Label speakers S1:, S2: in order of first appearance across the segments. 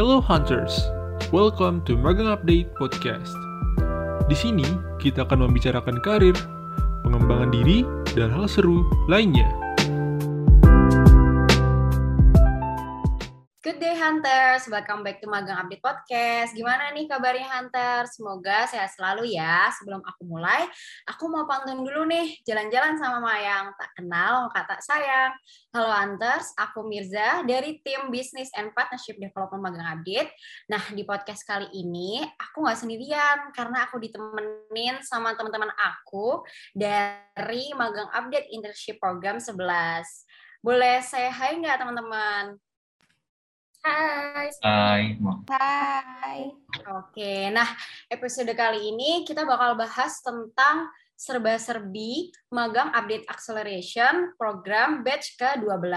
S1: Hello Hunters, welcome to Magang Update Podcast. Di sini kita akan membicarakan karir, pengembangan diri, dan hal seru lainnya.
S2: Hunters, welcome back to Magang Update Podcast. Gimana nih kabarnya Hunters? Semoga sehat selalu ya. Sebelum aku mulai, aku mau pantun dulu nih, jalan-jalan sama Mayang. Tak kenal maka tak sayang. Halo Hunters, aku Mirza dari tim Business and Partnership Development Magang Update. Nah, di podcast kali ini aku nggak sendirian karena aku ditemenin sama teman-teman aku dari Magang Update Internship Program 11. Boleh saya hai nggak teman-teman? Hai.
S3: Hai.
S4: Hai.
S2: Oke, nah episode kali ini kita bakal bahas tentang serba-serbi magang update acceleration program batch ke-12.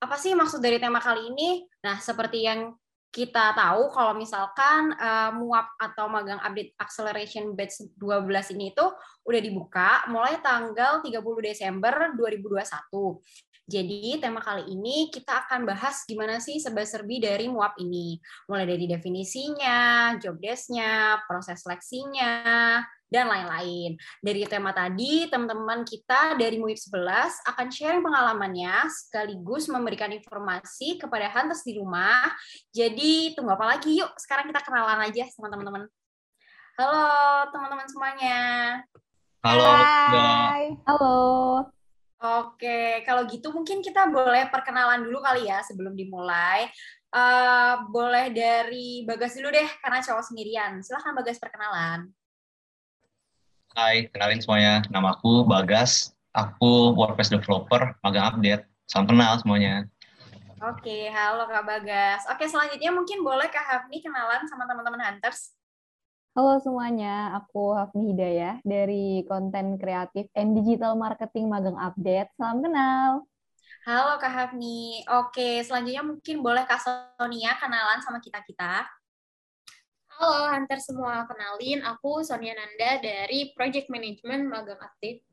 S2: Apa sih maksud dari tema kali ini? Nah, seperti yang kita tahu kalau misalkan uh, MUAP atau magang update acceleration batch 12 ini itu udah dibuka mulai tanggal 30 Desember 2021. Jadi tema kali ini kita akan bahas gimana sih serba-serbi dari MUAP ini. Mulai dari definisinya, job desk-nya, proses seleksinya, dan lain-lain. Dari tema tadi, teman-teman kita dari MUIP 11 akan sharing pengalamannya sekaligus memberikan informasi kepada hunters di rumah. Jadi tunggu apa lagi? Yuk sekarang kita kenalan aja sama teman-teman. Halo teman-teman semuanya.
S3: Halo.
S4: Hai. Halo.
S2: Oke, kalau gitu mungkin kita boleh perkenalan dulu kali ya sebelum dimulai. Uh, boleh dari Bagas dulu deh, karena cowok sendirian. Silahkan Bagas perkenalan.
S3: Hai, kenalin semuanya. Nama aku Bagas. Aku WordPress developer, magang update. Salam kenal semuanya.
S2: Oke, halo Kak Bagas. Oke, selanjutnya mungkin boleh Kak Hafni kenalan sama teman-teman Hunters.
S4: Halo semuanya, aku Hafni Hidayah dari konten kreatif and digital marketing Magang Update. Salam kenal.
S2: Halo Kak Hafni. Oke, selanjutnya mungkin boleh Kak Sonia kenalan sama kita-kita.
S5: Halo Hunter semua, kenalin aku Sonia Nanda dari Project Management Magang Update.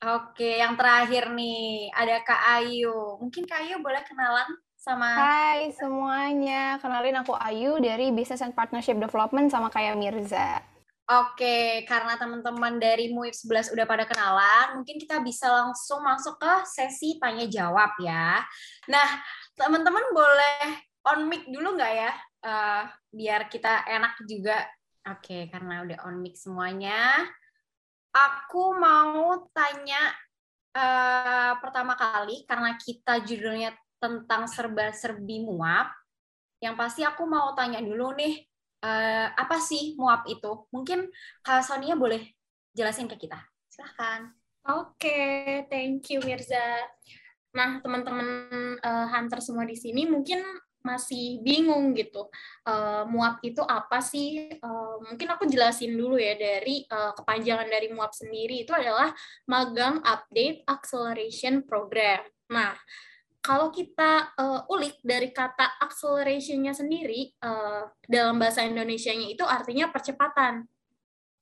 S2: Oke, yang terakhir nih ada Kak Ayu. Mungkin Kak Ayu boleh kenalan sama
S4: Hai semuanya, kenalin aku Ayu dari Business and Partnership Development sama kayak Mirza.
S2: Oke, karena teman-teman dari MUIP 11 udah pada kenalan, mungkin kita bisa langsung masuk ke sesi tanya jawab ya. Nah, teman-teman boleh on mic dulu nggak ya? Uh, biar kita enak juga. Oke, karena udah on mic semuanya. Aku mau tanya uh, pertama kali karena kita judulnya tentang serba-serbi muap, yang pasti aku mau tanya dulu nih, uh, apa sih muap itu? Mungkin Kak Sonia boleh jelasin ke kita. Silahkan.
S5: Oke, okay, thank you Mirza. Nah, teman-teman uh, hunter semua di sini mungkin masih bingung gitu. Uh, MUAP itu apa sih? Uh, mungkin aku jelasin dulu ya dari uh, kepanjangan dari MUAP sendiri itu adalah Magang Update Acceleration Program. Nah, kalau kita uh, ulik dari kata acceleration-nya sendiri uh, dalam bahasa Indonesia-nya itu artinya percepatan.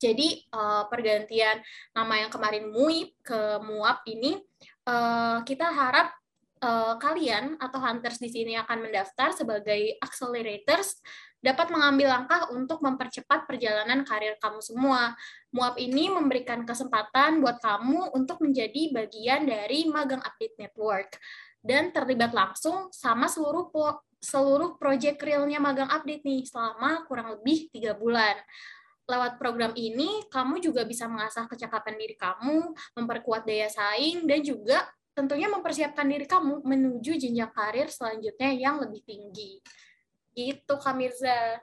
S5: Jadi uh, pergantian nama yang kemarin MUIP ke MUAP ini uh, kita harap uh, kalian atau hunters di sini akan mendaftar sebagai accelerators dapat mengambil langkah untuk mempercepat perjalanan karir kamu semua. MUAP ini memberikan kesempatan buat kamu untuk menjadi bagian dari Magang Update Network dan terlibat langsung sama seluruh seluruh project realnya magang update nih selama kurang lebih tiga bulan. Lewat program ini, kamu juga bisa mengasah kecakapan diri kamu, memperkuat daya saing, dan juga tentunya mempersiapkan diri kamu menuju jenjang karir selanjutnya yang lebih tinggi. Gitu, Kak Mirza.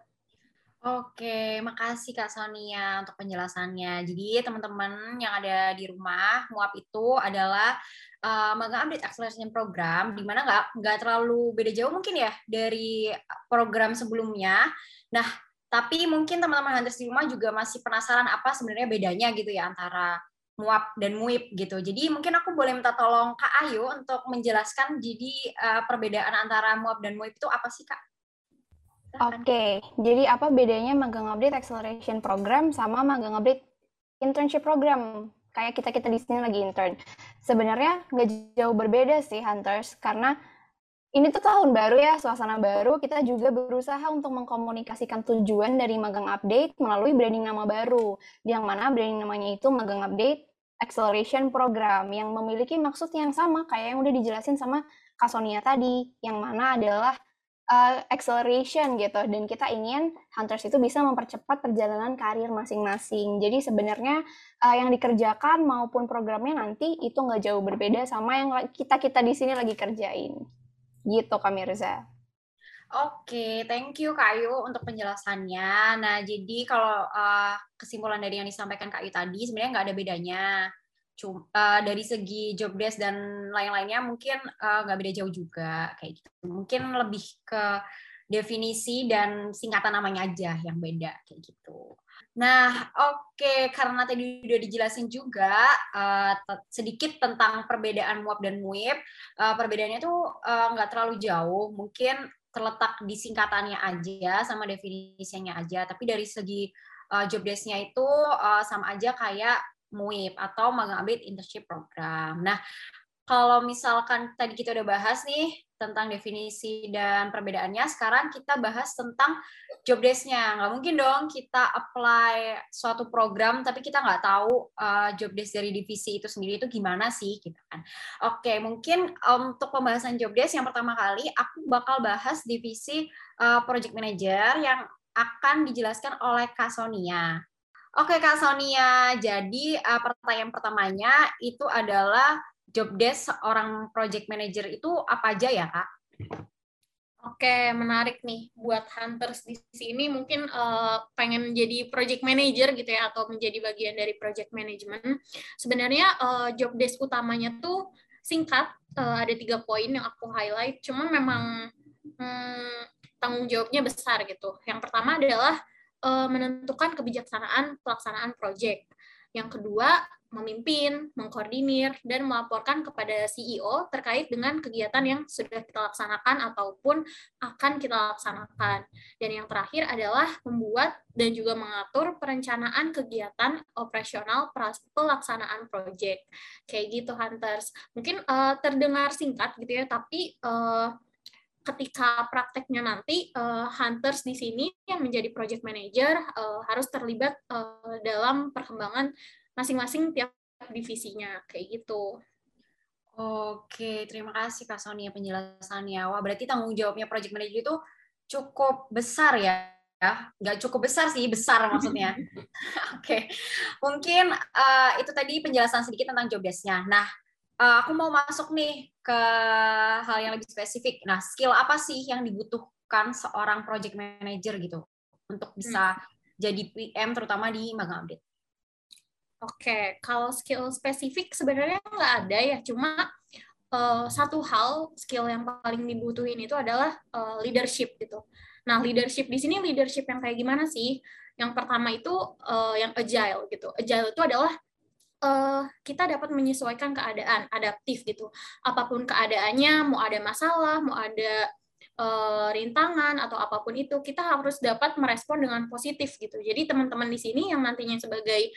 S2: Oke, makasih Kak Sonia untuk penjelasannya. Jadi teman-teman yang ada di rumah, MUAP itu adalah uh, magang update acceleration program, di mana nggak nggak terlalu beda jauh mungkin ya dari program sebelumnya. Nah, tapi mungkin teman-teman hunters di rumah juga masih penasaran apa sebenarnya bedanya gitu ya antara MUAP dan MUIP gitu. Jadi mungkin aku boleh minta tolong Kak Ayu untuk menjelaskan jadi uh, perbedaan antara MUAP dan MUIP itu apa sih Kak?
S4: Oke, okay. jadi apa bedanya magang update acceleration program sama magang update internship program? Kayak kita-kita di sini lagi intern. Sebenarnya nggak jauh berbeda sih, Hunters, karena ini tuh tahun baru ya, suasana baru. Kita juga berusaha untuk mengkomunikasikan tujuan dari Magang Update melalui branding nama baru. Yang mana branding namanya itu Magang Update Acceleration Program yang memiliki maksud yang sama kayak yang udah dijelasin sama Kak Sonia tadi. Yang mana adalah uh, acceleration gitu. Dan kita ingin hunters itu bisa mempercepat perjalanan karir masing-masing. Jadi sebenarnya uh, yang dikerjakan maupun programnya nanti itu nggak jauh berbeda sama yang kita-kita di sini lagi kerjain. Gitu Kak Mirza.
S2: Oke, thank you Kak Ayu untuk penjelasannya. Nah, jadi kalau uh, kesimpulan dari yang disampaikan Kak Ayu tadi sebenarnya nggak ada bedanya. Cuma uh, dari segi job desk dan lain-lainnya mungkin uh, nggak beda jauh juga kayak gitu. Mungkin lebih ke definisi dan singkatan namanya aja yang beda kayak gitu. Nah, oke, okay. karena tadi udah dijelasin juga uh, sedikit tentang perbedaan MUAP dan MUIP. Uh, perbedaannya tuh uh, nggak terlalu jauh, mungkin terletak di singkatannya aja sama definisinya aja. Tapi dari segi uh, job desk-nya itu uh, sama aja kayak MUIP atau magang update internship program. Nah, kalau misalkan tadi kita udah bahas nih tentang definisi dan perbedaannya, sekarang kita bahas tentang job desk-nya. Nggak mungkin dong kita apply suatu program, tapi kita nggak tahu uh, job desk dari divisi itu sendiri itu gimana sih, gitu kan. Oke, mungkin um, untuk pembahasan job desk yang pertama kali, aku bakal bahas divisi uh, project manager yang akan dijelaskan oleh Kak Sonia. Oke, Kak Sonia. Jadi, uh, pertanyaan pertamanya itu adalah job desk seorang project manager itu apa aja ya, Kak?
S5: Oke, menarik nih buat hunters di sini mungkin uh, pengen jadi project manager gitu ya atau menjadi bagian dari project management. Sebenarnya uh, job desk utamanya tuh singkat, uh, ada tiga poin yang aku highlight. Cuman memang hmm, tanggung jawabnya besar gitu. Yang pertama adalah uh, menentukan kebijaksanaan pelaksanaan project. Yang kedua, memimpin, mengkoordinir, dan melaporkan kepada CEO terkait dengan kegiatan yang sudah kita laksanakan ataupun akan kita laksanakan. Dan yang terakhir adalah membuat dan juga mengatur perencanaan kegiatan operasional pelaksanaan proyek. Kayak gitu, Hunters. Mungkin uh, terdengar singkat gitu ya, tapi uh, ketika prakteknya nanti uh, hunters di sini yang menjadi project manager uh, harus terlibat uh, dalam perkembangan masing-masing tiap divisinya kayak gitu.
S2: Oke, terima kasih Kak Sonia penjelasannya. Wah, berarti tanggung jawabnya project manager itu cukup besar ya? Nggak cukup besar sih, besar maksudnya. Oke, mungkin uh, itu tadi penjelasan sedikit tentang job desk-nya. Nah, uh, aku mau masuk nih ke hal yang lebih spesifik. Nah, skill apa sih yang dibutuhkan seorang project manager gitu untuk bisa hmm. jadi PM terutama di magang update?
S5: Oke, kalau skill spesifik sebenarnya nggak ada ya, cuma uh, satu hal skill yang paling dibutuhin itu adalah uh, leadership gitu. Nah, leadership di sini leadership yang kayak gimana sih? Yang pertama itu uh, yang agile gitu. Agile itu adalah uh, kita dapat menyesuaikan keadaan, adaptif gitu. Apa pun keadaannya, mau ada masalah, mau ada uh, rintangan atau apa pun itu, kita harus dapat merespon dengan positif gitu. Jadi teman-teman di sini yang nantinya sebagai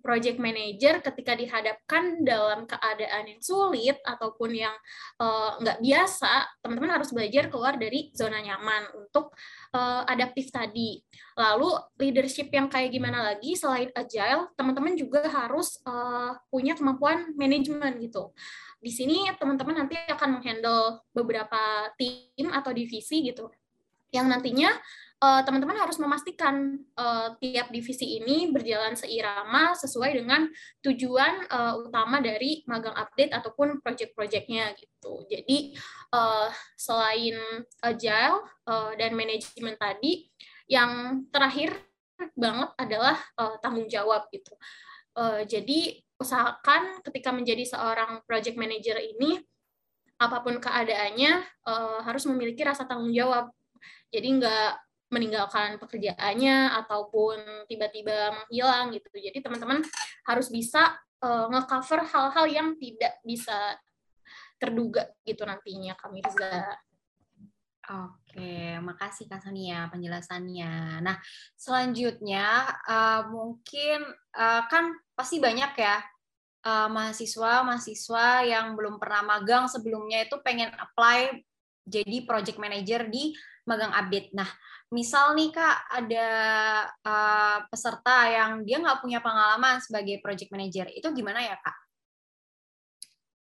S5: project manager ketika dihadapkan dalam keadaan yang sulit ataupun yang uh, nggak biasa, teman-teman harus belajar keluar dari zona nyaman untuk uh, adaptif tadi. Lalu leadership yang kayak gimana lagi selain agile, teman-teman juga harus uh, punya kemampuan manajemen gitu. Di sini teman-teman nanti akan menghandle beberapa tim atau divisi gitu yang nantinya teman-teman uh, harus memastikan uh, tiap divisi ini berjalan seirama sesuai dengan tujuan uh, utama dari magang update ataupun project-projectnya gitu. Jadi selain agile dan manajemen tadi, yang terakhir banget adalah tanggung jawab gitu. Jadi usahakan ketika menjadi seorang project manager ini apa pun keadaannya harus memiliki rasa tanggung jawab. Jadi nggak meninggalkan pekerjaannya ataupun tiba-tiba menghilang gitu. Jadi teman-teman harus bisa uh, ngecover hal-hal yang tidak bisa terduga gitu nantinya Kak Mirza.
S2: Oke, makasih Kak Sonia penjelasannya. Nah, selanjutnya uh, mungkin uh, kan pasti banyak ya mahasiswa-mahasiswa yang belum pernah magang sebelumnya itu pengen apply jadi project manager di magang update. Nah, misal nih kak ada uh, peserta yang dia nggak punya pengalaman sebagai project manager, itu gimana ya kak?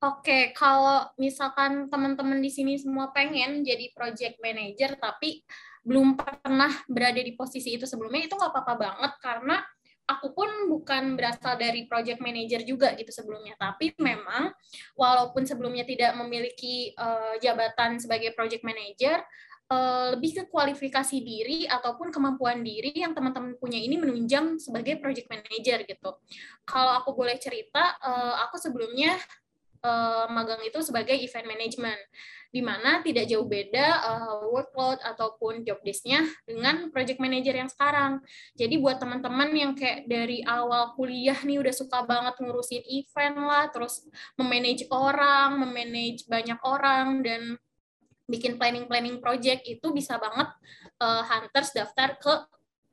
S5: Oke, kalau misalkan teman-teman di sini semua pengen jadi project manager tapi belum pernah berada di posisi itu sebelumnya, itu nggak apa-apa banget karena aku pun bukan berasal dari project manager juga gitu sebelumnya, tapi memang walaupun sebelumnya tidak memiliki uh, jabatan sebagai project manager, uh, lebih ke kualifikasi diri ataupun kemampuan diri yang teman-teman punya ini menunjang sebagai project manager gitu. Kalau aku boleh cerita, uh, aku sebelumnya uh, magang itu sebagai event management, di mana tidak jauh beda workload ataupun job desk-nya dengan project manager yang sekarang. Jadi buat teman-teman yang kayak dari awal kuliah nih udah suka banget ngurusin event lah, terus memanage orang, memanage banyak orang, dan bikin planning-planning project itu bisa banget uh, hunters daftar ke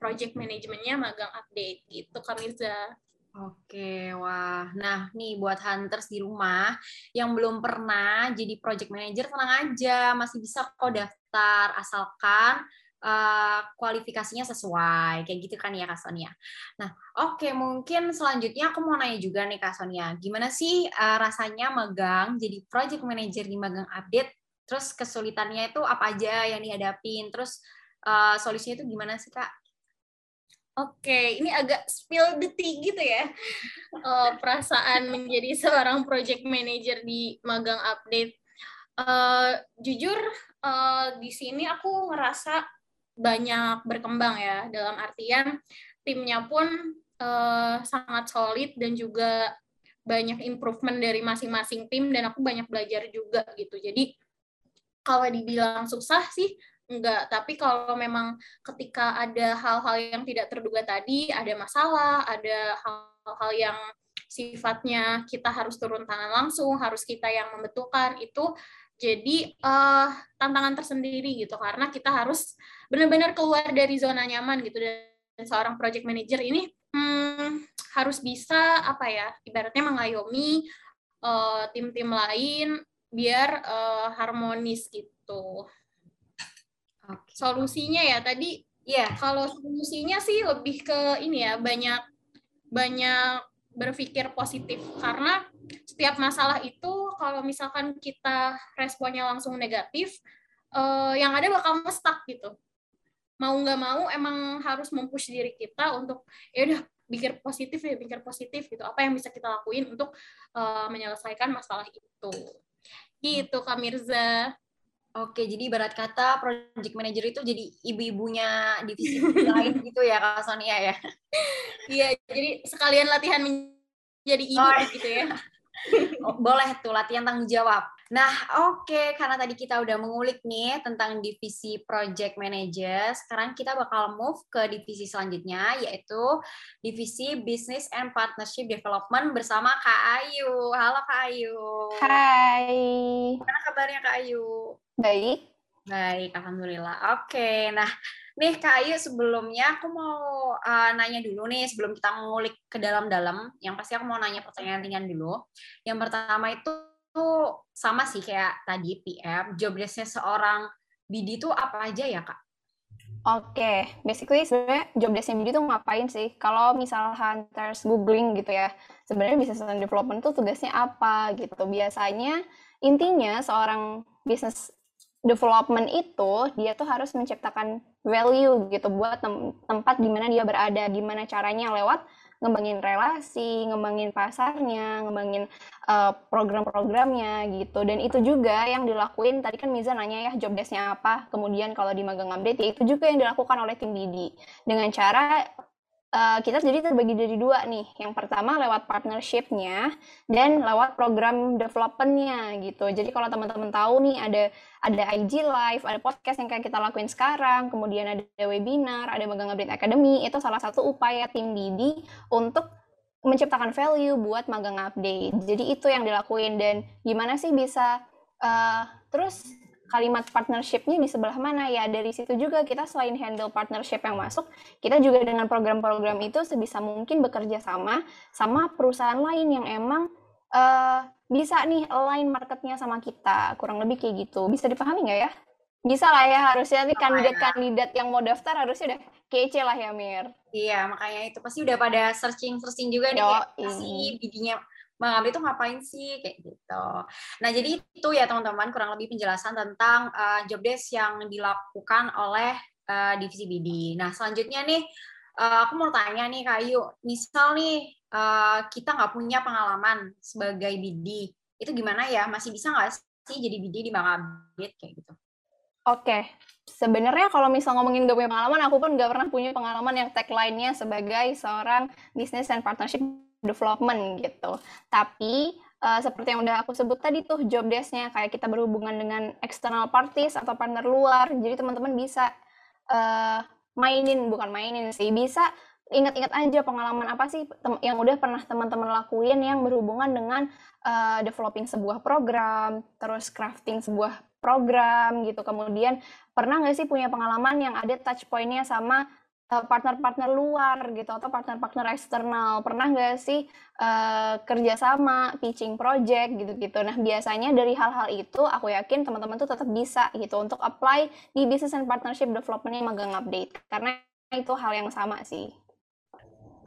S5: project manajemennya magang update gitu Kak.
S2: Oke, wah. Nah, nih buat hunters di rumah yang belum pernah jadi project manager, tenang aja, masih bisa kok daftar asalkan uh, kualifikasinya sesuai, kayak gitu kan ya Kak Sonia. Nah, oke, okay, mungkin selanjutnya aku mau nanya juga nih Kak Sonia, gimana sih uh, rasanya magang jadi project manager di magang update? Terus kesulitannya itu apa aja yang dihadapin? Terus uh, solusinya itu gimana sih Kak?
S5: Oke, ini agak spill the tea gitu ya. Uh, perasaan menjadi seorang project manager di magang update. Uh, jujur, uh, di sini aku ngerasa banyak berkembang ya, dalam artian timnya pun uh, sangat solid dan juga banyak improvement dari masing-masing tim dan aku banyak belajar juga gitu. Jadi kalau dibilang susah sih enggak. Tapi kalau memang ketika ada hal-hal yang tidak terduga tadi ada masalah ada hal-hal yang sifatnya kita harus turun tangan langsung harus kita yang membetulkan itu jadi uh, tantangan tersendiri gitu. Karena kita harus benar-benar keluar dari zona nyaman gitu. Dan seorang project manager ini hmm, harus bisa apa ya ibaratnya mengayomi uh, tim-tim lain biar uh, harmonis gitu. Okay. Solusinya ya tadi ya yeah. kalau solusinya sih lebih ke ini ya banyak banyak berpikir positif karena setiap masalah itu kalau misalkan kita responnya langsung negatif uh, yang ada bakal ngestak gitu mau nggak mau emang harus mempush diri kita untuk ya udah pikir positif ya pikir positif gitu apa yang bisa kita lakuin untuk uh, menyelesaikan masalah itu gitu Kak Mirza
S2: Oke, jadi ibarat kata project manager itu jadi ibu-ibunya divisi lain gitu ya, Kak Sonia ya?
S5: Iya, jadi sekalian latihan menjadi ibu oh, gitu ya.
S2: Oh, boleh tuh latihan tanggung jawab. Nah, oke, okay. karena tadi kita udah mengulik nih tentang divisi project manager, sekarang kita bakal move ke divisi selanjutnya, yaitu divisi business and partnership development bersama Kak Ayu. Halo Kak Ayu.
S4: Hai.
S2: Gimana kabarnya Kak Ayu?
S4: Baik.
S2: Baik, Alhamdulillah. Oke, nah nih Kak Ayu sebelumnya aku mau uh, nanya dulu nih sebelum kita mengulik ke dalam-dalam. Yang pasti aku mau nanya pertanyaan ringan dulu. Yang pertama itu tuh sama sih kayak tadi PM, job desk-nya seorang BD itu apa aja ya Kak?
S4: Oke, okay. basically sebenarnya job desk-nya BD itu ngapain sih? Kalau misal hunters googling gitu ya, sebenarnya business development tuh tugasnya apa gitu. Biasanya intinya seorang business development itu dia tuh harus menciptakan value gitu buat tem tempat di mana dia berada, gimana caranya lewat ngembangin relasi, ngembangin pasarnya, ngembangin uh, program-programnya gitu. Dan itu juga yang dilakuin tadi kan Miza nanya ya job desk-nya apa. Kemudian kalau di magang update ya itu juga yang dilakukan oleh tim Didi dengan cara uh, kita jadi terbagi dari dua nih. Yang pertama lewat partnership-nya dan lewat program development-nya gitu. Jadi kalau teman-teman tahu nih ada ada IG Live, ada podcast yang kayak kita lakuin sekarang, kemudian ada webinar, ada Magang Update Academy, itu salah satu upaya tim Didi untuk menciptakan value buat magang update. Jadi itu yang dilakuin dan gimana sih bisa uh, terus kalimat partnershipnya di sebelah mana ya dari situ juga kita selain handle partnership yang masuk kita juga dengan program-program itu sebisa mungkin bekerja sama sama perusahaan lain yang emang uh, bisa nih align marketnya sama kita. Kurang lebih kayak gitu. Bisa dipahami nggak ya? Bisa lah ya, harusnya nih kandidat-kandidat yang mau daftar harusnya udah kece lah ya, Mir.
S2: Iya, makanya itu pasti udah pada searching-searching juga nih, kayak pasti bidinya Bang Abdi itu ngapain sih kayak gitu. Nah jadi itu ya teman-teman kurang lebih penjelasan tentang uh, job desk yang dilakukan oleh uh, divisi BD. Nah selanjutnya nih uh, aku mau tanya nih Kayu, misal nih uh, kita nggak punya pengalaman sebagai BD, itu gimana ya? Masih bisa nggak sih jadi BD di Bang Abdi kayak gitu?
S4: Oke, sebenarnya kalau misal ngomongin gak punya pengalaman, aku pun gak pernah punya pengalaman yang tagline-nya sebagai seorang business and partnership development gitu. Tapi uh, seperti yang udah aku sebut tadi tuh job desk-nya kayak kita berhubungan dengan external parties atau partner luar. Jadi teman-teman bisa uh, mainin bukan mainin sih, bisa ingat-ingat aja pengalaman apa sih yang udah pernah teman-teman lakuin yang berhubungan dengan uh, developing sebuah program, terus crafting sebuah program gitu. Kemudian pernah nggak sih punya pengalaman yang ada touch point-nya sama partner-partner luar gitu atau partner-partner eksternal. Pernah nggak sih uh, kerjasama pitching project gitu-gitu? Nah biasanya dari hal-hal itu aku yakin teman-teman tuh tetap bisa gitu untuk apply di business and partnership development magang update. Karena itu hal yang sama sih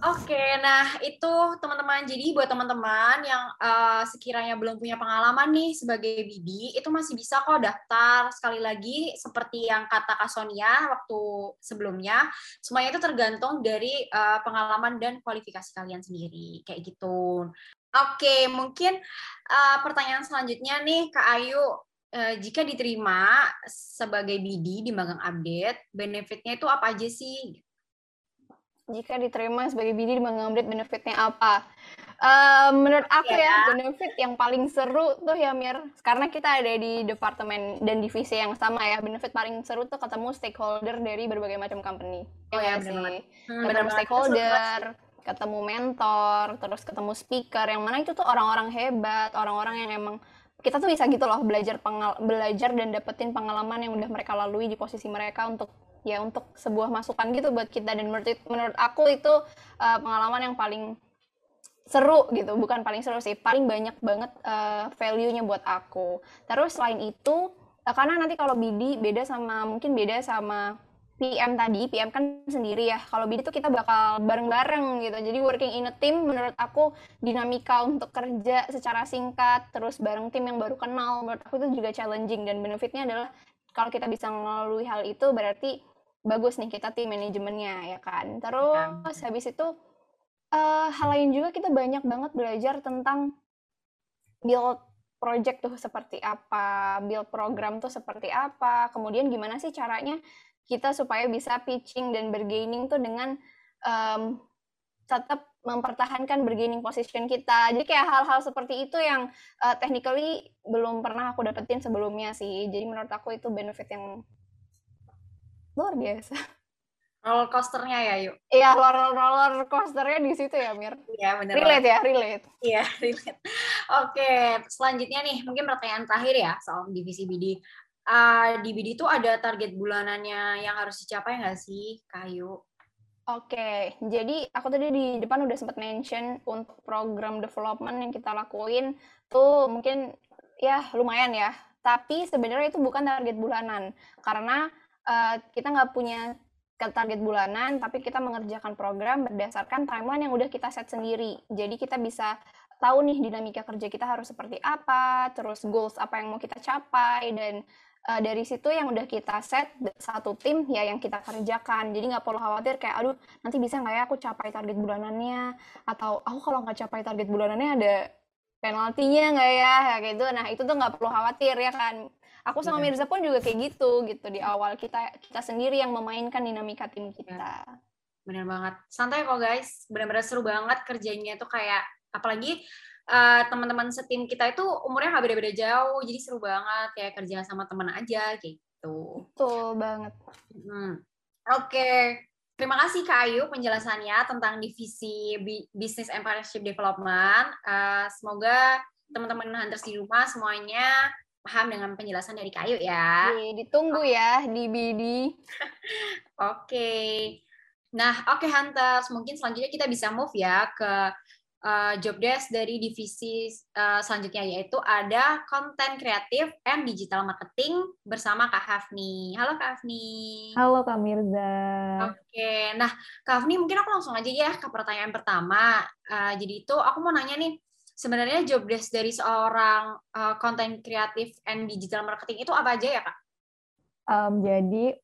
S2: Oke, nah itu teman-teman. Jadi buat teman-teman yang uh, sekiranya belum punya pengalaman nih sebagai BD, itu masih bisa kok daftar. Sekali lagi, seperti yang kata Kak Sonia waktu sebelumnya, semuanya itu tergantung dari uh, pengalaman dan kualifikasi kalian sendiri, kayak gitu. Oke, mungkin uh, pertanyaan selanjutnya nih, Kak Ayu. Jika diterima sebagai BD di magang update, benefitnya itu apa aja sih?
S4: Jika diterima sebagai BD mengambil benefitnya apa? Uh, menurut aku yeah. ya benefit yang paling seru tuh ya Mir. Karena kita ada di departemen dan divisi yang sama ya benefit paling seru tuh ketemu stakeholder dari berbagai macam company.
S2: Oh ya, ya sih.
S4: hmm, ketemu stakeholder ketemu mentor terus ketemu speaker. Yang mana itu tuh orang-orang hebat orang-orang yang emang kita tuh bisa gitu loh belajar pengal belajar dan dapetin pengalaman yang udah mereka lalui di posisi mereka untuk ya untuk sebuah masukan gitu buat kita. Dan menurut menurut aku itu uh, pengalaman yang paling seru gitu. Bukan paling seru sih paling banyak banget uh, value-nya buat aku. Terus selain itu uh, karena nanti kalau BD beda sama mungkin beda sama PM tadi. PM kan sendiri ya. Kalau BD tuh kita bakal bareng-bareng gitu. Jadi working in a team menurut aku dinamika untuk kerja secara singkat terus bareng tim yang baru kenal menurut aku itu juga challenging. Dan benefitnya adalah kalau kita bisa melalui hal itu berarti bagus nih kita tim manajemennya ya kan. Terus ya. habis itu uh, hal lain juga kita banyak banget belajar tentang build project tuh seperti apa, build program tuh seperti apa, kemudian gimana sih caranya kita supaya bisa pitching dan bergaining tuh dengan um, tetap mempertahankan bergaining position kita. Jadi kayak hal-hal seperti itu yang uh, technically belum pernah aku dapetin sebelumnya sih. Jadi menurut aku itu benefit yang luar biasa.
S2: Roller coasternya ya yuk.
S4: Iya roller roller coasternya di situ ya Mir?
S2: Iya benar
S4: relate ya relate.
S2: Iya relate. Oke selanjutnya nih mungkin pertanyaan terakhir ya soal divisi BD uh, di BD itu ada target bulanannya yang harus dicapai nggak sih kayu
S4: Oke, jadi aku tadi di depan udah sempat mention untuk program development yang kita lakuin tuh mungkin ya lumayan ya. Tapi sebenarnya itu bukan target bulanan karena uh, kita nggak punya target bulanan, tapi kita mengerjakan program berdasarkan timeline yang udah kita set sendiri. Jadi kita bisa tahu nih dinamika kerja kita harus seperti apa, terus goals apa yang mau kita capai, dan uh, dari situ yang udah kita set satu tim ya yang kita kerjakan. Jadi nggak perlu khawatir kayak aduh nanti bisa nggak ya aku capai target bulanannya, atau aku kalau nggak capai target bulanannya ada penaltinya nggak ya kayak gitu. Nah itu tuh nggak perlu khawatir ya kan aku sama iya. Mirza pun juga kayak gitu gitu di awal kita kita sendiri yang memainkan dinamika tim iya. kita
S2: bener banget santai kok guys benar-benar seru banget kerjanya tuh kayak apalagi uh, teman-teman setim kita itu umurnya nggak beda-beda jauh jadi seru banget kayak kerja sama teman aja gitu
S4: betul banget
S2: hmm. oke okay. Terima kasih Kak Ayu penjelasannya tentang divisi Business and Partnership Development. Uh, semoga teman-teman Hunters di rumah semuanya paham dengan penjelasan dari Kayu ya.
S4: ditunggu ya di BD.
S2: oke. Nah, oke okay, Hunters, mungkin selanjutnya kita bisa move ya ke uh, job desk dari divisi uh, selanjutnya yaitu ada konten kreatif and digital marketing bersama Kak Hafni. Halo Kak Hafni.
S6: Halo Kak Mirza.
S2: Oke, nah Kak Hafni mungkin aku langsung aja ya ke pertanyaan pertama. Uh, jadi itu aku mau nanya nih, sebenarnya job desk dari seorang konten uh, kreatif and digital marketing itu apa aja ya Kak?
S6: Um, jadi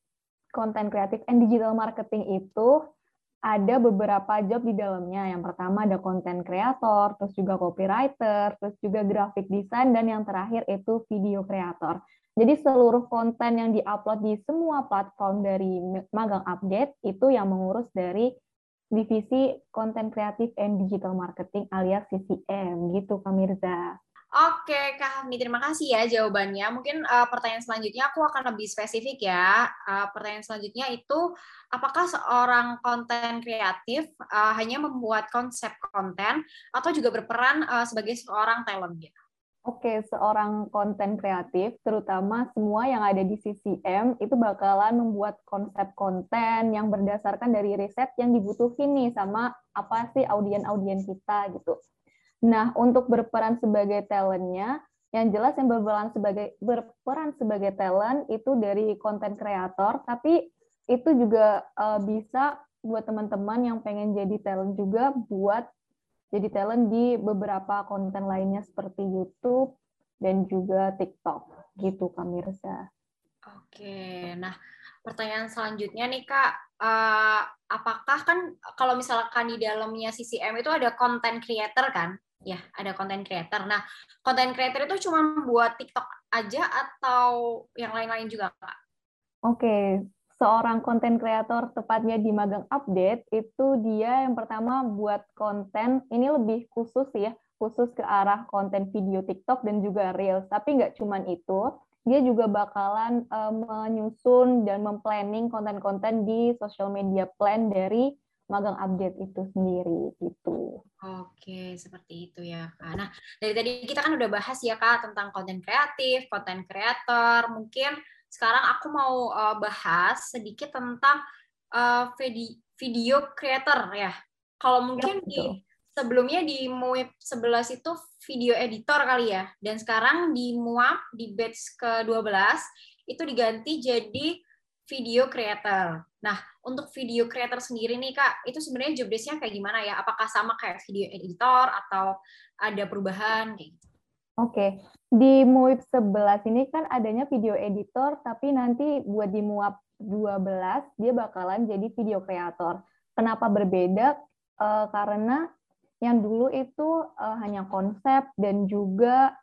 S6: konten kreatif and digital marketing itu ada beberapa job di dalamnya. Yang pertama ada konten kreator, terus juga copywriter, terus juga graphic design, dan yang terakhir itu video kreator. Jadi seluruh konten yang diupload di semua platform dari Magang Update itu yang mengurus dari divisi konten kreatif and digital marketing alias CCM gitu Kak Mirza.
S2: Oke, Kak Hami, terima kasih ya jawabannya. Mungkin uh, pertanyaan selanjutnya aku akan lebih spesifik ya. Uh, pertanyaan selanjutnya itu, apakah seorang konten kreatif uh, hanya membuat konsep konten atau juga berperan uh, sebagai seorang talent? Ya?
S6: Oke, seorang konten kreatif, terutama semua yang ada di CCM, itu bakalan membuat konsep konten yang berdasarkan dari riset yang dibutuhin nih sama apa sih audien-audien kita gitu. Nah, untuk berperan sebagai talentnya, yang jelas yang berperan sebagai berperan sebagai talent itu dari konten kreator, tapi itu juga uh, bisa buat teman-teman yang pengen jadi talent juga buat jadi talent di beberapa konten lainnya seperti YouTube dan juga TikTok gitu Kak Mirza.
S2: Oke, nah pertanyaan selanjutnya nih Kak, uh, apakah kan kalau misalkan di dalamnya CCM itu ada konten creator kan? ya ada konten creator. Nah, konten creator itu cuma buat TikTok aja atau yang lain-lain juga, Kak?
S6: Oke, seorang konten kreator tepatnya di Magang Update itu dia yang pertama buat konten ini lebih khusus ya, khusus ke arah konten video TikTok dan juga Reels. Tapi nggak cuma itu, dia juga bakalan uh, menyusun dan memplanning konten-konten di social media plan dari magang update itu sendiri gitu.
S2: Oke, seperti itu ya Kak. Nah, dari tadi kita kan udah bahas ya Kak tentang konten kreatif, konten kreator. Mungkin sekarang aku mau uh, bahas sedikit tentang uh, video creator ya. Kalau mungkin ya, di sebelumnya di MUIP 11 itu video editor kali ya. Dan sekarang di MUAP di batch ke-12 itu diganti jadi video creator. Nah, untuk video creator sendiri nih Kak, itu sebenarnya job desk-nya kayak gimana ya? Apakah sama kayak video editor atau ada perubahan kayak gitu?
S6: Oke, di MUIP 11 ini kan adanya video editor, tapi nanti buat di MUAP 12 dia bakalan jadi video creator. Kenapa berbeda? Uh, karena yang dulu itu uh, hanya konsep dan juga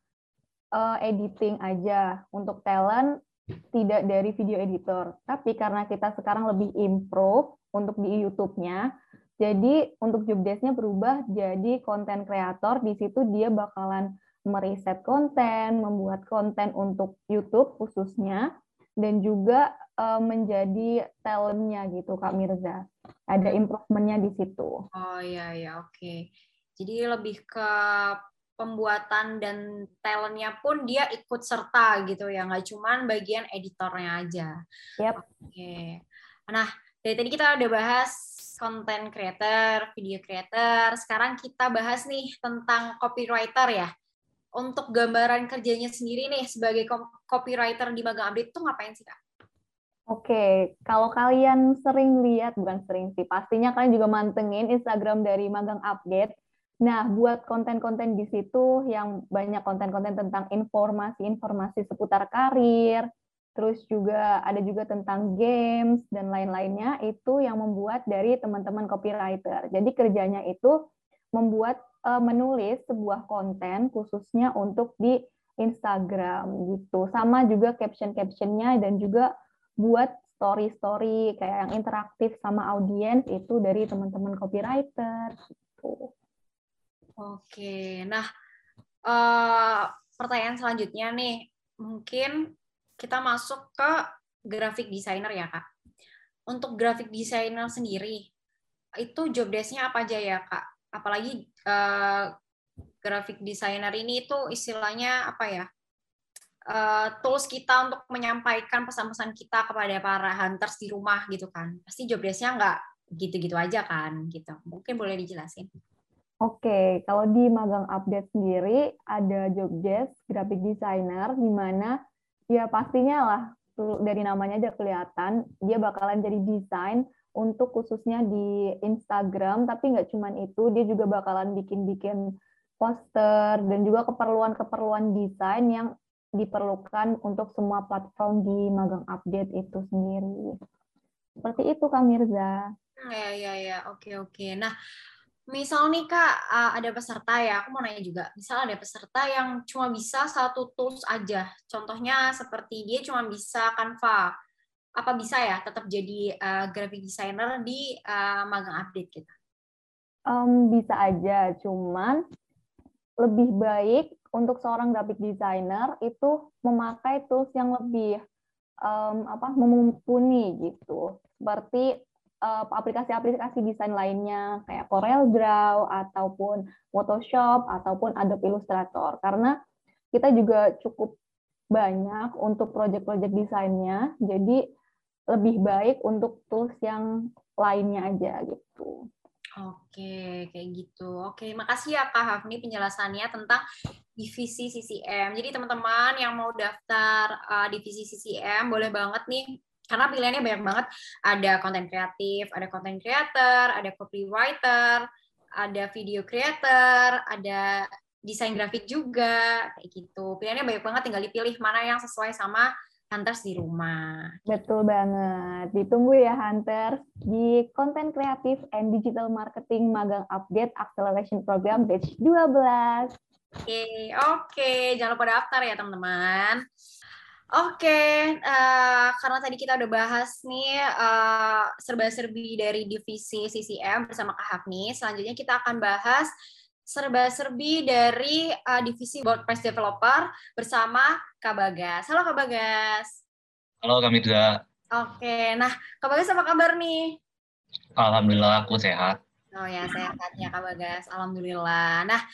S6: uh, editing aja. Untuk talent tidak dari video editor, tapi karena kita sekarang lebih improve untuk di YouTube-nya, jadi untuk job desk-nya berubah jadi konten kreator. Di situ dia bakalan meriset konten, membuat konten untuk YouTube khususnya, dan juga uh, menjadi talentnya gitu Kak Mirza. Ada improvement-nya di situ.
S2: Oh iya ya oke. Okay. Jadi lebih ke pembuatan dan talentnya pun dia ikut serta gitu ya nggak cuman bagian editornya aja.
S6: Yep.
S2: Oke. Nah dari tadi kita udah bahas content creator, video creator. Sekarang kita bahas nih tentang copywriter ya. Untuk gambaran kerjanya sendiri nih sebagai copywriter di Magang Update itu ngapain sih kak?
S6: Oke, kalau kalian sering lihat, bukan sering sih, pastinya kalian juga mantengin Instagram dari Magang Update Nah, buat konten-konten di situ yang banyak konten-konten tentang informasi-informasi seputar karir, terus juga ada juga tentang games dan lain-lainnya itu yang membuat dari teman-teman copywriter. Jadi kerjanya itu membuat menulis sebuah konten khususnya untuk di Instagram gitu. Sama juga caption-captionnya dan juga buat story-story kayak yang interaktif sama audiens itu dari teman-teman copywriter gitu.
S2: Oke, nah uh, pertanyaan selanjutnya nih, mungkin kita masuk ke graphic designer ya kak. Untuk graphic designer sendiri, itu job desk-nya apa aja ya kak? Apalagi uh, graphic designer ini itu istilahnya apa ya? Uh, tools kita untuk menyampaikan pesan-pesan kita kepada para hunters di rumah gitu kan. Pasti job nggak gitu-gitu aja kan gitu. Mungkin boleh dijelasin.
S6: Oke, kalau di magang update sendiri ada job desk graphic designer di mana ya pastinya lah dari namanya aja kelihatan dia bakalan jadi desain untuk khususnya di Instagram tapi nggak cuman itu dia juga bakalan bikin-bikin poster dan juga keperluan-keperluan desain yang diperlukan untuk semua platform di magang update itu sendiri. Seperti itu Kak Mirza.
S2: Ya ya ya, oke oke. Nah, misal nih kak uh, ada peserta ya aku mau nanya juga misal ada peserta yang cuma bisa satu tools aja contohnya seperti dia cuma bisa Canva apa bisa ya tetap jadi uh, graphic designer di uh, magang update kita?
S6: Um, bisa aja cuman lebih baik untuk seorang graphic designer itu memakai tools yang lebih um, apa mumpuni gitu. Seperti Eh, aplikasi-aplikasi desain lainnya kayak Corel Draw ataupun Photoshop ataupun Adobe Illustrator. Karena kita juga cukup banyak untuk proyek-proyek desainnya jadi lebih baik untuk tools yang lainnya aja gitu.
S2: Oke, kayak gitu. Oke, makasih ya Kak Hafni penjelasannya tentang divisi CCM. Jadi teman-teman yang mau daftar uh, divisi CCM boleh banget nih karena pilihannya banyak banget ada konten kreatif ada konten creator ada copywriter ada video creator ada desain grafik juga kayak gitu pilihannya banyak banget tinggal dipilih mana yang sesuai sama Hunters di rumah.
S6: Betul banget. Ditunggu ya Hunters di konten kreatif and digital marketing magang update acceleration program batch 12.
S2: Oke, okay, oke. Okay. Jangan lupa daftar ya teman-teman. Oke, uh, karena tadi kita udah bahas nih uh, serba-serbi dari divisi CCM bersama Kak Hafni. Selanjutnya kita akan bahas serba-serbi dari uh, divisi WordPress Developer bersama Kak Bagas. Halo Kak Bagas.
S3: Halo Kak Mitra.
S2: Oke, nah Kak Bagas apa kabar nih?
S3: Alhamdulillah aku sehat.
S2: Oh ya, sehat ya Kak Bagas. Alhamdulillah. Nah,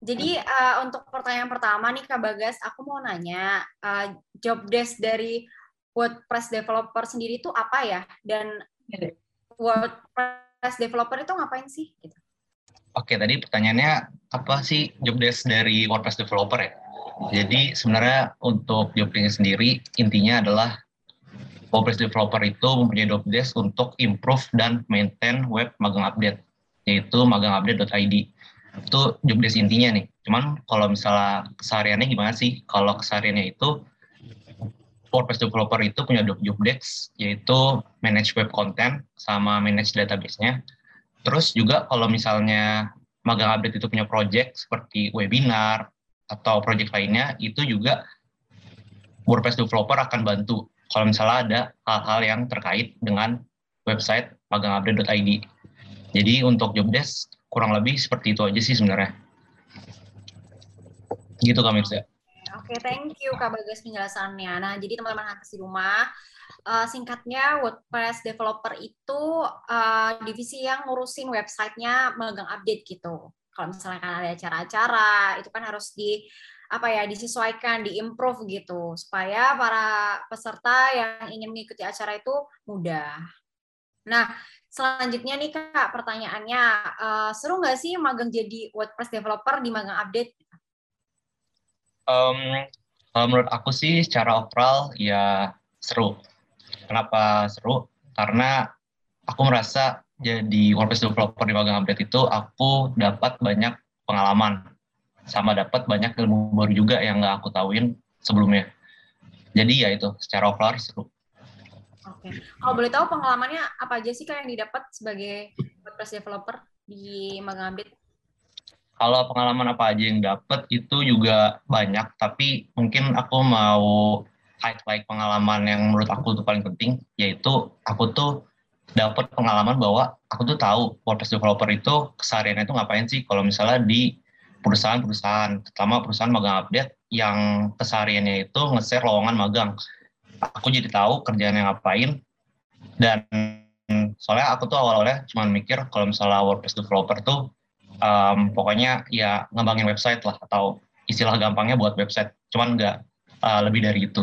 S2: jadi uh, untuk pertanyaan pertama nih Kak Bagas, aku mau nanya uh, job desk dari WordPress developer sendiri itu apa ya? Dan WordPress developer itu ngapain sih? Gitu.
S3: Oke, tadi pertanyaannya apa sih job desk dari WordPress developer ya? Jadi sebenarnya untuk job desk sendiri intinya adalah WordPress developer itu mempunyai job desk untuk improve dan maintain web magang update, yaitu magangupdate.id itu job desk intinya nih. Cuman kalau misalnya kesehariannya gimana sih? Kalau kesehariannya itu WordPress developer itu punya job desk yaitu manage web content sama manage database-nya. Terus juga kalau misalnya magang update itu punya project seperti webinar atau project lainnya, itu juga WordPress developer akan bantu kalau misalnya ada hal-hal yang terkait dengan website magangupdate.id. Jadi untuk job desk kurang lebih seperti itu aja sih sebenarnya. Gitu Kak Mirza.
S2: Oke, okay, thank you Kak Bagas penjelasannya. Nah, jadi teman-teman di rumah, uh, singkatnya WordPress developer itu uh, divisi yang ngurusin websitenya megang update gitu. Kalau misalnya kan ada acara-acara, itu kan harus di apa ya disesuaikan, diimprove gitu supaya para peserta yang ingin mengikuti acara itu mudah. Nah, Selanjutnya nih Kak, pertanyaannya, uh, seru nggak sih magang jadi WordPress developer di magang update?
S3: Um, kalau menurut aku sih secara overall ya seru. Kenapa seru? Karena aku merasa jadi WordPress developer di magang update itu aku dapat banyak pengalaman sama dapat banyak ilmu baru juga yang nggak aku tahuin sebelumnya. Jadi ya itu secara overall seru.
S2: Oke. Kalau boleh tahu pengalamannya apa aja sih kak yang didapat sebagai WordPress developer di magang update?
S3: Kalau pengalaman apa aja yang dapat itu juga banyak, tapi mungkin aku mau highlight pengalaman yang menurut aku tuh paling penting, yaitu aku tuh dapat pengalaman bahwa aku tuh tahu WordPress developer itu kesehariannya itu ngapain sih. Kalau misalnya di perusahaan-perusahaan, terutama perusahaan magang update yang kesehariannya itu nge-share lowongan magang. Aku jadi tahu kerjaan yang ngapain dan soalnya aku tuh awal-awalnya cuma mikir kalau misalnya WordPress developer tuh um, pokoknya ya ngembangin website lah atau istilah gampangnya buat website cuman nggak uh, lebih dari itu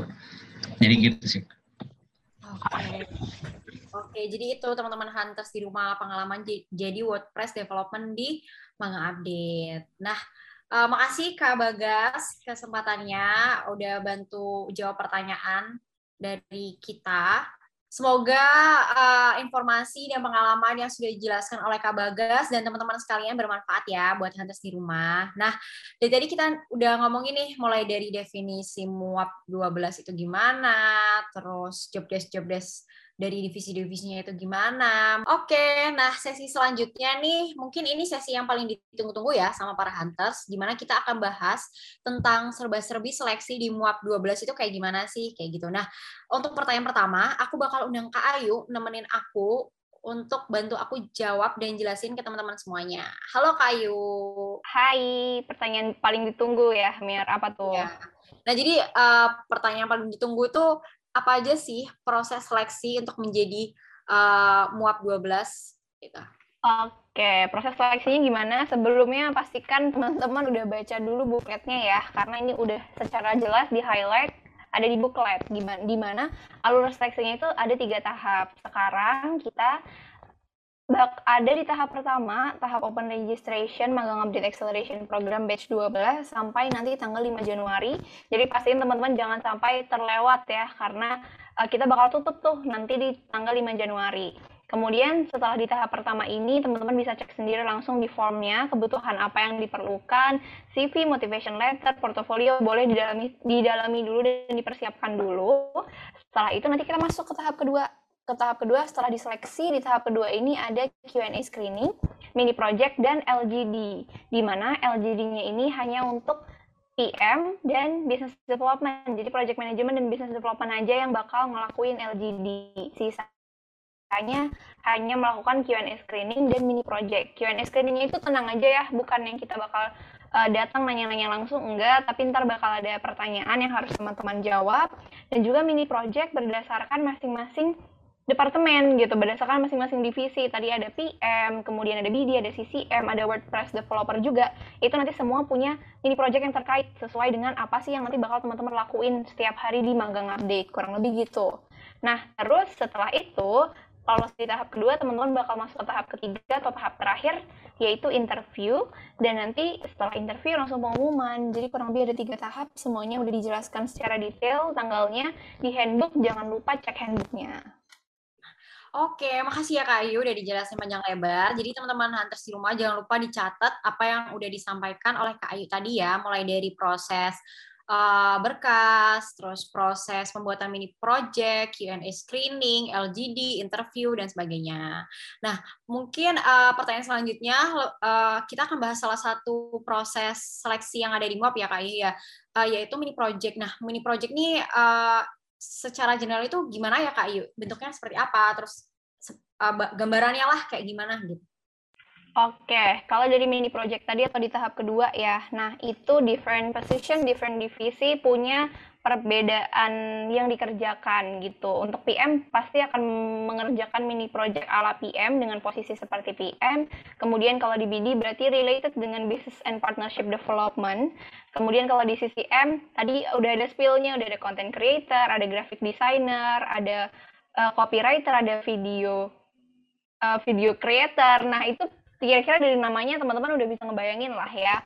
S3: jadi gitu sih
S2: oke Oke, jadi itu teman-teman Hunters di rumah pengalaman jadi WordPress development di Manga Update. Nah, uh, makasih Kak Bagas kesempatannya udah bantu jawab pertanyaan dari kita. Semoga uh, informasi dan pengalaman yang sudah dijelaskan oleh Kak Bagas dan teman-teman sekalian bermanfaat ya buat hunters di rumah. Nah, dari tadi kita udah ngomongin nih mulai dari definisi muap 12 itu gimana, terus job desk job desk dari divisi-divisinya itu gimana. Oke, nah sesi selanjutnya nih, mungkin ini sesi yang paling ditunggu-tunggu ya sama para hunters, di mana kita akan bahas tentang serba-serbi seleksi di MUAP 12 itu kayak gimana sih, kayak gitu. Nah, untuk pertanyaan pertama, aku bakal undang Kak Ayu nemenin aku untuk bantu aku jawab dan jelasin ke teman-teman semuanya. Halo Kak Ayu.
S4: Hai, pertanyaan paling ditunggu ya, Mir. Apa tuh? Ya.
S2: Nah, jadi uh, pertanyaan paling ditunggu tuh apa aja sih proses seleksi untuk menjadi uh, MUAP 12 gitu.
S4: Oke, proses seleksinya gimana? Sebelumnya pastikan teman-teman udah baca dulu bukletnya ya, karena ini udah secara jelas di highlight ada di buklet gimana di mana alur seleksinya itu ada tiga tahap. Sekarang kita bak ada di tahap pertama, tahap open registration magang update acceleration program batch 12 sampai nanti tanggal 5 Januari. Jadi pastiin teman-teman jangan sampai terlewat ya karena uh, kita bakal tutup tuh nanti di tanggal 5 Januari. Kemudian setelah di tahap pertama ini teman-teman bisa cek sendiri langsung di formnya kebutuhan apa yang diperlukan, CV, motivation letter, portofolio boleh didalami didalami dulu dan dipersiapkan dulu. Setelah itu nanti kita masuk ke tahap kedua ke tahap kedua setelah diseleksi di tahap kedua ini ada Q&A screening, mini project dan LGD. Di mana LGD-nya ini hanya untuk PM dan business development. Jadi project management dan business development aja yang bakal ngelakuin LGD. Sisanya hanya melakukan Q&A screening dan mini project. Q&A screeningnya itu tenang aja ya, bukan yang kita bakal uh, datang nanya-nanya langsung enggak, tapi ntar bakal ada pertanyaan yang harus teman-teman jawab dan juga mini project berdasarkan masing-masing departemen gitu berdasarkan masing-masing divisi. Tadi ada PM kemudian ada BD ada CCM ada WordPress developer juga. Itu nanti semua punya ini project yang terkait sesuai dengan apa sih yang nanti bakal teman-teman lakuin setiap hari di magang update kurang lebih gitu. Nah terus setelah itu kalau di tahap kedua teman-teman bakal masuk ke tahap ketiga atau tahap terakhir yaitu interview. Dan nanti setelah interview langsung pengumuman. Jadi kurang lebih ada tiga tahap semuanya udah dijelaskan secara detail tanggalnya di handbook. Jangan lupa cek handbooknya
S2: Oke, makasih ya Kak Ayu udah dijelasin panjang lebar. Jadi teman-teman Hunters di rumah jangan lupa dicatat apa yang udah disampaikan oleh Kak Ayu tadi ya, mulai dari proses uh, berkas, terus proses pembuatan mini project, Q&A screening, LGD, interview, dan sebagainya. Nah, mungkin uh, pertanyaan selanjutnya, uh, kita akan bahas salah satu proses seleksi yang ada di MOP ya Kak Ayu ya, uh, yaitu mini project. Nah, mini project ini uh, secara general itu gimana ya Kak Ayu? Bentuknya seperti apa? Terus uh, gambarannya lah kayak gimana gitu?
S4: Oke, kalau dari mini project tadi atau di tahap kedua ya, nah itu different position, different divisi punya perbedaan yang dikerjakan gitu. Untuk PM pasti akan mengerjakan mini project ala PM dengan posisi seperti PM. Kemudian kalau di BD berarti related dengan business and partnership development. Kemudian kalau di CCM tadi udah ada spill-nya, udah ada content creator, ada graphic designer, ada uh, copywriter, ada video uh, video creator. Nah, itu kira-kira dari namanya teman-teman udah bisa ngebayangin lah ya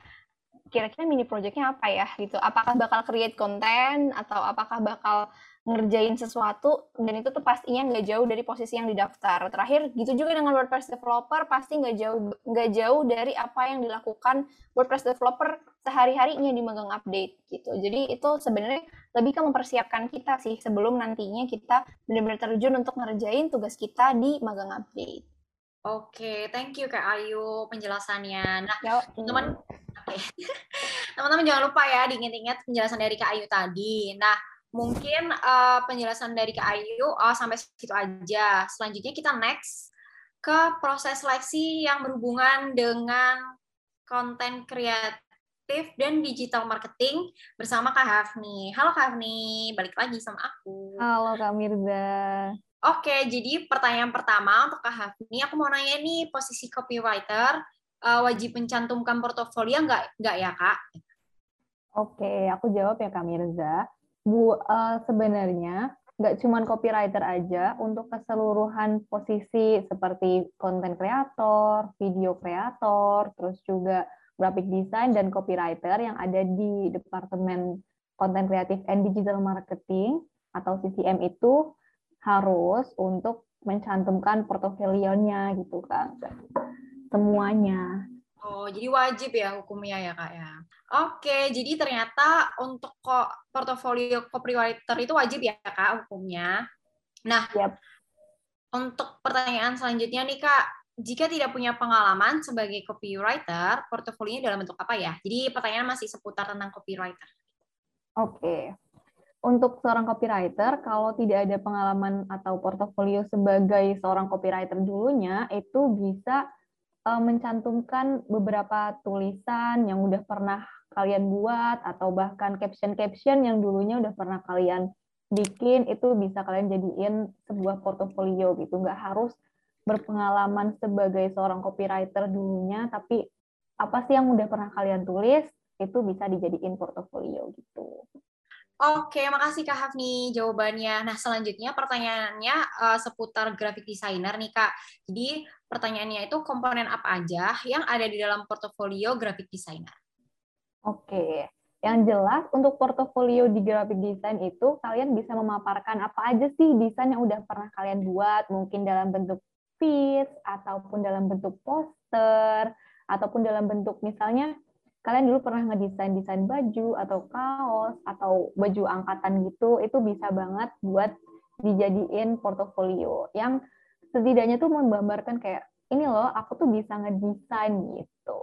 S4: kira-kira mini projectnya apa ya gitu apakah bakal create konten atau apakah bakal ngerjain sesuatu dan itu tuh pastinya nggak jauh dari posisi yang didaftar. Terakhir gitu juga dengan WordPress developer pasti nggak jauh nggak jauh dari apa yang dilakukan WordPress developer sehari-harinya di magang update gitu. Jadi itu sebenarnya lebih ke mempersiapkan kita sih sebelum nantinya kita benar-benar terjun untuk ngerjain tugas kita di magang update.
S2: Oke, thank you Kak Ayu penjelasannya. Nah, teman-teman teman-teman jangan lupa ya diingat-ingat penjelasan dari Kak Ayu tadi. Nah, mungkin uh, penjelasan dari Kak Ayu oh, sampai situ aja. Selanjutnya kita next ke proses seleksi yang berhubungan dengan konten kreatif dan digital marketing bersama Kak Hafni. Halo Kak Hafni, balik lagi sama aku.
S6: Halo Kak Mirza.
S2: Oke, jadi pertanyaan pertama untuk Kak Hafni, aku mau nanya nih posisi copywriter uh, wajib mencantumkan portofolio nggak nggak ya Kak?
S6: Oke, aku jawab ya Kak Mirza. Bu, uh, sebenarnya nggak cuma copywriter aja, untuk keseluruhan posisi seperti content creator, video creator, terus juga graphic design dan copywriter yang ada di Departemen Content Creative and Digital Marketing atau CCM itu harus untuk mencantumkan portofolionya gitu kan. Semuanya.
S2: Oh, jadi wajib ya hukumnya ya kak ya. Oke, jadi ternyata untuk kok portofolio copywriter itu wajib ya kak hukumnya. Nah,
S6: yep.
S2: untuk pertanyaan selanjutnya nih kak, jika tidak punya pengalaman sebagai copywriter, portofolionya dalam bentuk apa ya? Jadi pertanyaan masih seputar tentang copywriter.
S6: Oke. Untuk seorang copywriter, kalau tidak ada pengalaman atau portofolio sebagai seorang copywriter dulunya, itu bisa uh, mencantumkan beberapa tulisan yang udah pernah kalian buat atau bahkan caption-caption yang dulunya udah pernah kalian bikin itu bisa kalian jadiin sebuah portofolio gitu nggak harus berpengalaman sebagai seorang copywriter dulunya tapi apa sih yang udah pernah kalian tulis itu bisa dijadiin portofolio gitu.
S2: Oke, makasih Kak Hafni jawabannya. Nah, selanjutnya pertanyaannya uh, seputar graphic designer nih Kak. Jadi pertanyaannya itu komponen apa aja yang ada di dalam portofolio graphic designer?
S6: Oke, yang jelas untuk portofolio di graphic design itu kalian bisa memaparkan apa aja sih desain yang udah pernah kalian buat, mungkin dalam bentuk feeds ataupun dalam bentuk poster ataupun dalam bentuk misalnya kalian dulu pernah ngedesain desain baju atau kaos atau baju angkatan gitu, itu bisa banget buat dijadiin portofolio. Yang setidaknya tuh menggambarkan kayak ini loh aku tuh bisa ngedesain gitu.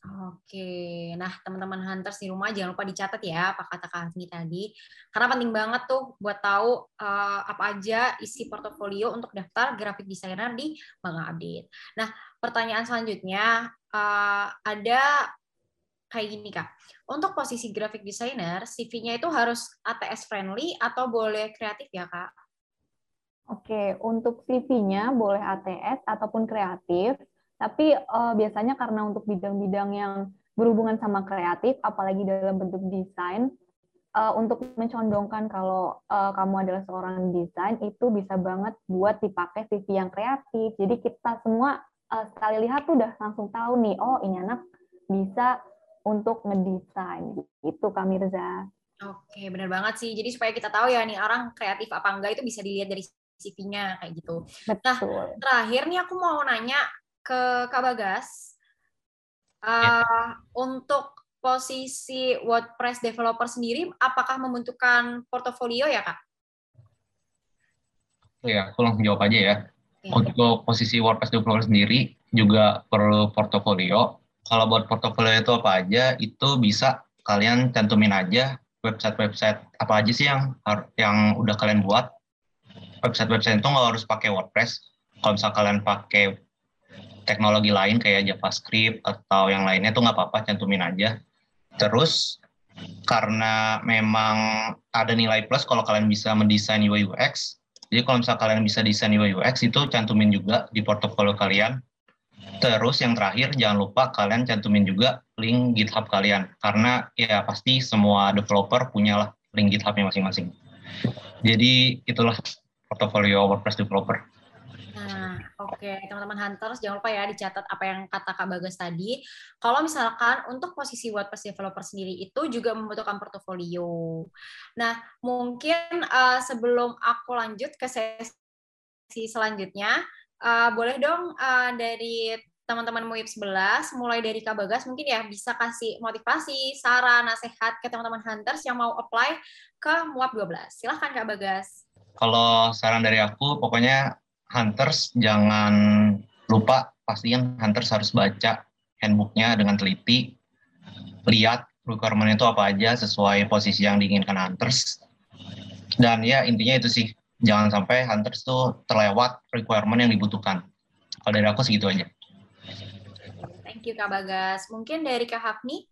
S2: Oke, nah teman-teman hunters di rumah jangan lupa dicatat ya apa kata Kak tadi, karena penting banget tuh buat tahu uh, apa aja isi portofolio untuk daftar graphic designer di Magang Update. Nah, pertanyaan selanjutnya uh, ada kayak gini Kak, untuk posisi graphic designer, CV-nya itu harus ATS friendly atau boleh kreatif ya Kak?
S6: Oke, untuk CV-nya boleh ATS ataupun kreatif, tapi uh, biasanya karena untuk bidang-bidang yang berhubungan sama kreatif, apalagi dalam bentuk desain, uh, untuk mencondongkan kalau uh, kamu adalah seorang desain, itu bisa banget buat dipakai CV yang kreatif. Jadi kita semua uh, sekali lihat tuh udah langsung tahu nih, oh ini anak bisa untuk ngedesain. Itu Kak Mirza.
S2: Oke, benar banget sih. Jadi supaya kita tahu ya nih orang kreatif apa enggak itu bisa dilihat dari CV-nya kayak gitu. Nah, Betul. Nah, terakhir nih aku mau nanya ke Kak Bagas. Uh, ya. Untuk posisi WordPress developer sendiri, apakah membentukkan portofolio ya, Kak?
S3: Ya, aku langsung jawab aja ya. ya. Untuk posisi WordPress developer sendiri juga perlu portofolio. Kalau buat portofolio itu apa aja, itu bisa kalian cantumin aja website-website apa aja sih yang yang udah kalian buat website-website itu nggak harus pakai WordPress. Kalau misal kalian pakai teknologi lain kayak JavaScript atau yang lainnya itu nggak apa-apa, cantumin aja. Terus karena memang ada nilai plus kalau kalian bisa mendesain UI UX. Jadi kalau misal kalian bisa desain UI UX itu cantumin juga di portofolio kalian. Terus yang terakhir jangan lupa kalian cantumin juga link GitHub kalian karena ya pasti semua developer punya lah link GitHubnya masing-masing. Jadi itulah portfolio WordPress developer.
S2: Nah, oke okay. teman-teman hunters jangan lupa ya dicatat apa yang kata Kak Bagas tadi. Kalau misalkan untuk posisi WordPress developer sendiri itu juga membutuhkan portofolio. Nah, mungkin uh, sebelum aku lanjut ke sesi selanjutnya, uh, boleh dong uh, dari teman-teman MUIP 11, mulai dari Kak Bagas mungkin ya bisa kasih motivasi, saran, nasihat ke teman-teman hunters yang mau apply ke MUAP 12. Silahkan Kak Bagas.
S3: Kalau saran dari aku, pokoknya hunters jangan lupa pastiin hunters harus baca handbooknya dengan teliti, lihat requirement itu apa aja sesuai posisi yang diinginkan hunters. Dan ya intinya itu sih, jangan sampai hunters tuh terlewat requirement yang dibutuhkan. Kalau dari aku segitu aja.
S2: Thank you Kak Bagas. Mungkin dari Kak Hafni?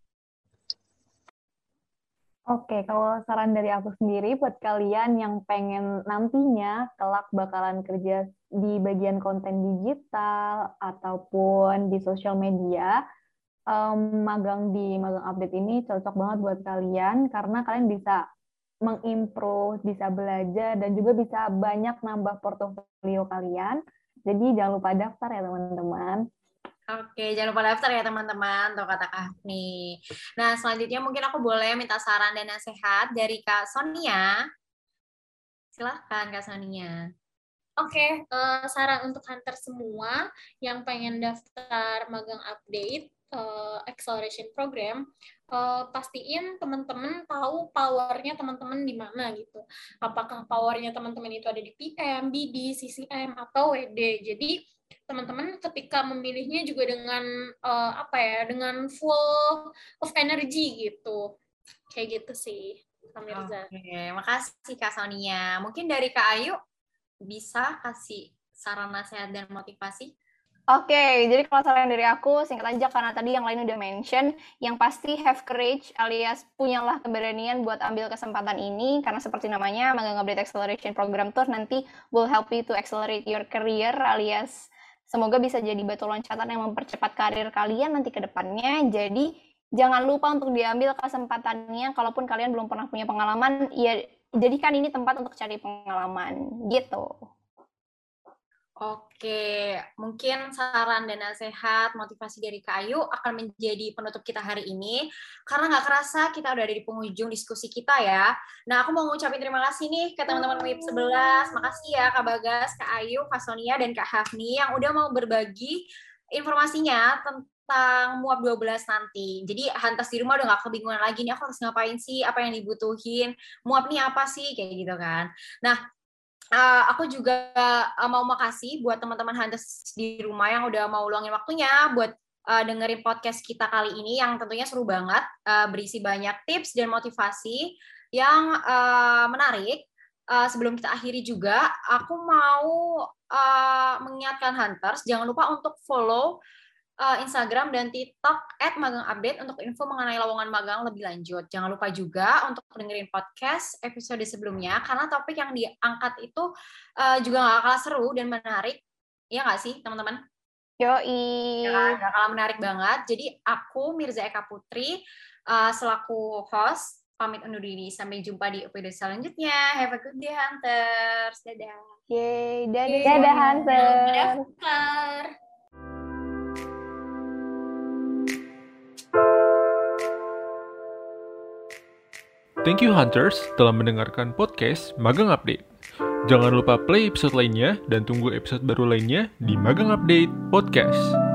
S6: Oke, kalau saran dari aku sendiri buat kalian yang pengen nantinya kelak bakalan kerja di bagian konten digital ataupun di sosial media, um, magang di magang update ini cocok banget buat kalian karena kalian bisa mengimprove, bisa belajar, dan juga bisa banyak nambah portofolio kalian. Jadi jangan lupa daftar ya teman-teman.
S2: Oke, jangan lupa daftar ya teman-teman, tuh kata Kak nih. Nah, selanjutnya mungkin aku boleh minta saran dan nasihat dari Kak Sonia. Silahkan Kak Sonia.
S5: Oke, uh, saran untuk hunter semua yang pengen daftar magang update uh, acceleration program, uh, pastiin teman-teman tahu powernya teman-teman di mana gitu. Apakah powernya teman-teman itu ada di PM, BD, CCM atau WD. Jadi teman-teman ketika memilihnya juga dengan uh, apa ya, dengan full of energy gitu. Kayak gitu sih, Kak Mirza.
S2: Oke, okay. makasih Kak Sonia. Mungkin dari Kak Ayu bisa kasih saran nasihat dan motivasi?
S4: Oke, okay, jadi kalau saran dari aku, singkat aja karena tadi yang lain udah mention, yang pasti have courage alias punyalah keberanian buat ambil kesempatan ini, karena seperti namanya, Magang Update Acceleration Program Tour nanti will help you to accelerate your career alias semoga bisa jadi batu loncatan yang mempercepat karir kalian nanti ke depannya. Jadi jangan lupa untuk diambil kesempatannya, kalaupun kalian belum pernah punya pengalaman, ya jadikan ini tempat untuk cari pengalaman gitu.
S2: Oke, mungkin saran dan nasihat, motivasi dari Kayu akan menjadi penutup kita hari ini. Karena nggak kerasa kita udah ada di penghujung diskusi kita ya. Nah, aku mau ngucapin terima kasih nih ke teman-teman WIP 11. Makasih ya Kak Bagas, Kak Ayu, Kak Sonia, dan Kak Hafni yang udah mau berbagi informasinya tentang MUAP 12 nanti. Jadi Hantas di rumah udah gak kebingungan lagi nih aku harus ngapain sih, apa yang dibutuhin, MUAP nih apa sih, kayak gitu kan. Nah, uh, aku juga uh, mau makasih buat teman-teman Hantas di rumah yang udah mau luangin waktunya buat uh, dengerin podcast kita kali ini yang tentunya seru banget, uh, berisi banyak tips dan motivasi yang uh, menarik. Uh, sebelum kita akhiri juga, aku mau uh, mengingatkan Hunters, jangan lupa untuk follow uh, Instagram dan TikTok at magang update untuk info mengenai lowongan magang lebih lanjut. Jangan lupa juga untuk dengerin podcast episode sebelumnya, karena topik yang diangkat itu uh, juga gak kalah seru dan menarik. Iya nggak sih, teman-teman?
S4: Yoi.
S2: Ya, gak kalah menarik banget. Jadi aku, Mirza Eka Putri, uh, selaku host, pamit undur diri. Sampai jumpa di episode selanjutnya. Have a good day, Hunters. Dadah.
S4: Yeay, dadah,
S6: dadah Hunters.
S5: Dadah, Hunter.
S1: Thank you Hunters telah mendengarkan podcast Magang Update. Jangan lupa play episode lainnya dan tunggu episode baru lainnya di Magang Update Podcast.